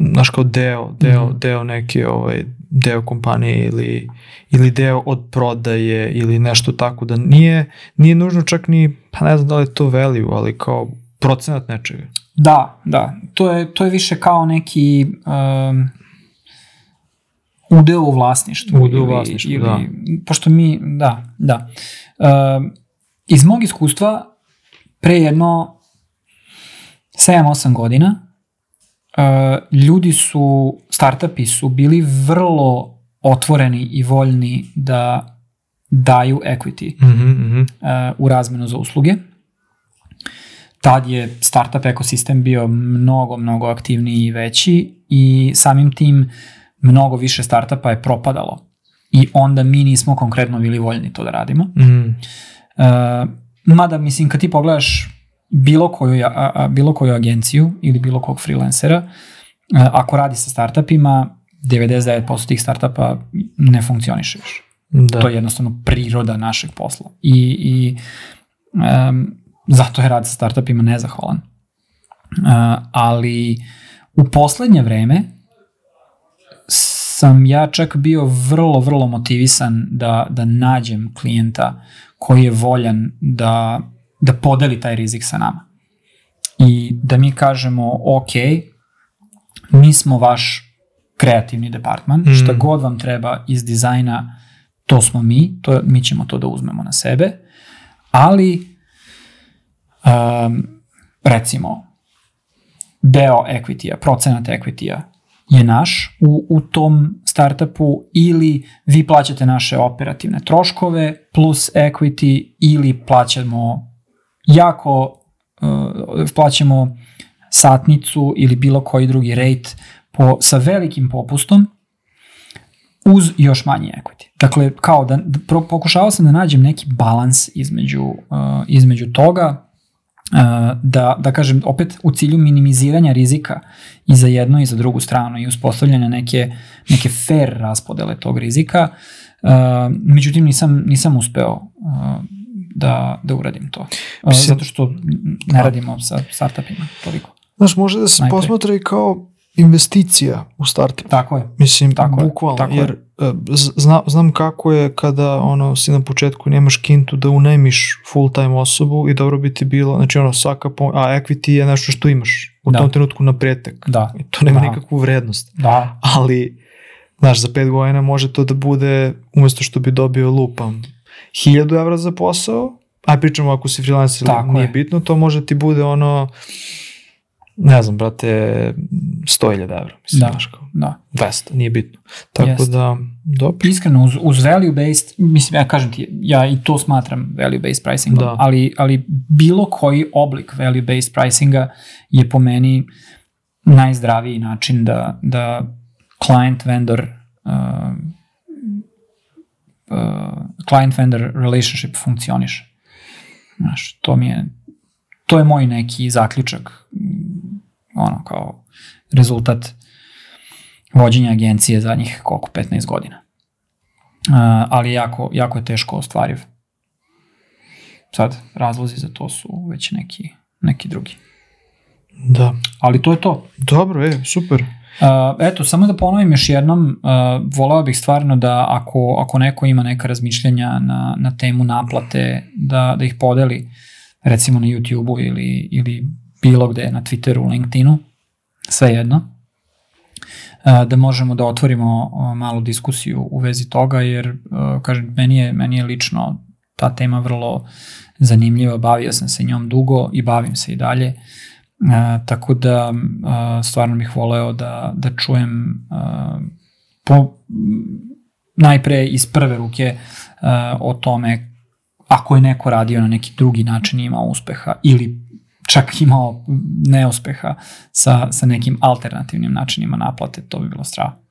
znaš kao deo, deo, Mhm. deo neke, ovaj, deo kompanije ili, ili deo od prodaje ili nešto tako da nije, nije nužno čak ni, pa ne znam da li je to value, ali kao procenat nečega. Da, da. To je, to je više kao neki um, udeo u vlasništvu. Udeo u ili- vlasništvu, ili, da. Pošto mi, da, da. Um, iz mog iskustva, pre jedno 7-8 godina, ljudi su, startupi su bili vrlo otvoreni i voljni da daju equity Mhm, mhm. uh, u razmenu za usluge. Tad je startup ekosistem bio mnogo, mnogo aktivniji i veći i samim tim mnogo više startupa je propadalo. I onda mi nismo konkretno bili voljni to da radimo. Mhm. Uh, mada, mislim, kad ti pogledaš bilo koju, a, a, bilo koju agenciju ili bilo kog freelancera, ako radi sa startupima, 99% tih startupa ne funkcioniše više. Da. To je jednostavno priroda našeg posla. I, i um, zato je rad sa startupima nezahvalan. Uh, ali u poslednje vreme sam ja čak bio vrlo, vrlo motivisan da, da nađem klijenta koji je voljan da, da podeli taj rizik sa nama. I da mi kažemo, ok, mi smo vaš kreativni departman, Mm. šta god vam treba iz dizajna, to smo mi, to, mi ćemo to da uzmemo na sebe, ali um, recimo deo equity-a, procenat equity-a je naš u, u tom startupu ili vi plaćate naše operativne troškove plus equity ili plaćamo jako uh, plaćamo satnicu ili bilo koji drugi rate po, sa velikim popustom uz još manji equity. Dakle, kao da, da pro, pokušavao sam da nađem neki balans između, uh, između toga uh, da, da kažem opet u cilju minimiziranja rizika i za jednu i za drugu stranu i uspostavljanja neke, neke fair raspodele tog rizika. Uh, međutim, nisam, nisam uspeo uh, da, da uradim to. Mislim- zato što ne radimo sa startupima toliko. Znaš, može da se Najpre. posmatra i kao investicija u startup. Tako je. Mislim, Tako je, bukvalno, tako je. jer e, z- zna, znam kako je kada ono, si na početku nemaš kintu da unajmiš full time osobu i dobro bi ti bilo, znači ono svaka, pom- a equity je nešto što imaš u Da. tom trenutku na pretek. Da. I to nema Da. nikakvu vrednost. Da, Ali, znaš, za pet godina može to da bude, umesto što bi dobio lupam, 1000 evra za posao, a pričamo ako si freelancer, Tako nije je. bitno, to može ti bude ono, ne znam, brate, 100.000 evra, mislim, Da. kao. da. 200, nije bitno. Tako Jeste. da, dobro. Iskreno, uz, uz value-based, mislim, ja kažem ti, ja i to smatram value-based pricingom, Da. ali, ali bilo koji oblik value-based pricinga je po meni najzdraviji način da, da client-vendor uh, uh, client-vendor relationship funkcioniše. Znaš, to mi je, to je moj neki zaključak, mm, ono, kao rezultat vođenja agencije zadnjih koliko, 15 godina. Uh, ali jako, jako je teško ostvariv. Sad, razlozi za to su već neki, neki drugi. Da. Ali to je to. Dobro, je, super. Uh, eto, samo da ponovim još jednom, uh, volao bih stvarno da ako, ako neko ima neka razmišljenja na, na temu naplate, da, da ih podeli recimo na YouTube-u ili, ili bilo gde, na Twitteru, LinkedInu, sve jedno, uh, da možemo da otvorimo uh, malu diskusiju u vezi toga, jer, uh, kažem, meni je, meni je lično ta tema vrlo zanimljiva, bavio sam se njom dugo i bavim se i dalje. Uh, tako da uh, stvarno bih voleo da, da čujem uh, po, najpre iz prve ruke uh, o tome ako je neko radio na neki drugi način i imao uspeha ili čak imao neuspeha sa, sa nekim alternativnim načinima naplate, to bi bilo strava.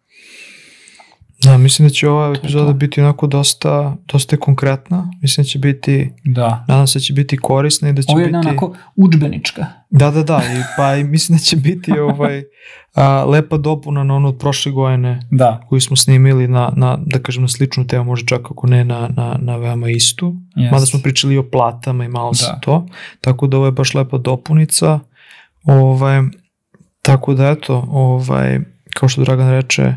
Da, mislim da će ova epizoda biti onako dosta, dosta konkretna. Mislim da će biti, Da. nadam se da će biti korisna i da će Ovo je biti... onako učbenička. Da, da, da, i, pa i mislim da će biti ovaj, a, lepa dopuna na ono od prošle godine Da. koju smo snimili na, na, da kažem, na sličnu temu, možda čak ako ne na, na, na veoma istu. Yes. Mada smo pričali i o platama i malo Da. sa to. Tako da ovo je baš lepa dopunica. Ovaj, tako da eto, ovaj, kao što Dragan reče,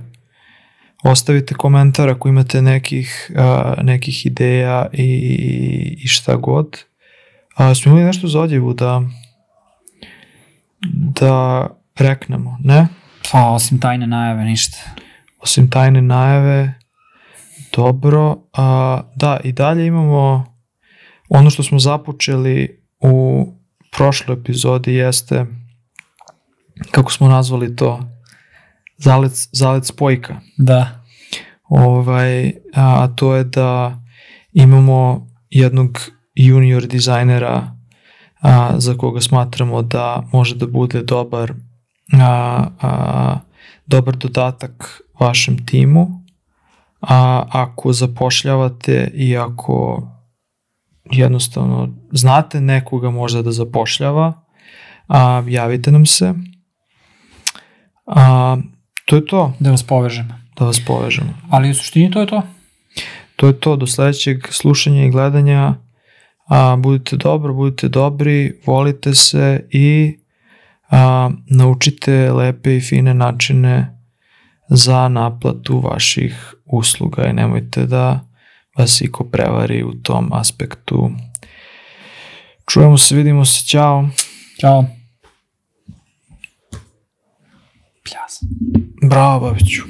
ostavite komentar ako imate nekih, a, nekih ideja i, i šta god. A, smo imali nešto za odjevu da da reknemo, ne? Pa, osim tajne najave, ništa. Osim tajne najave, dobro. A, da, i dalje imamo ono što smo započeli u prošloj epizodi jeste kako smo nazvali to zalec, zalec spojka. Da. Ovaj, a to je da imamo jednog junior dizajnera a, za koga smatramo da može da bude dobar a, a, dobar dodatak vašem timu a ako zapošljavate i ako jednostavno znate nekoga možda da zapošljava a, javite nam se a, to je to Da vas povežem. da vas povežemo Ali u suštini to je to. to je to, do sledećeg slušanja i gledanja. A, budite dobro, budite dobri, volite se i a, naučite lepe i fine načine za naplatu vaših usluga i nemojte da vas iko prevari u tom aspektu. Čujemo se, vidimo se, ćao. Ćao. Pljas. Bravo, Babiću.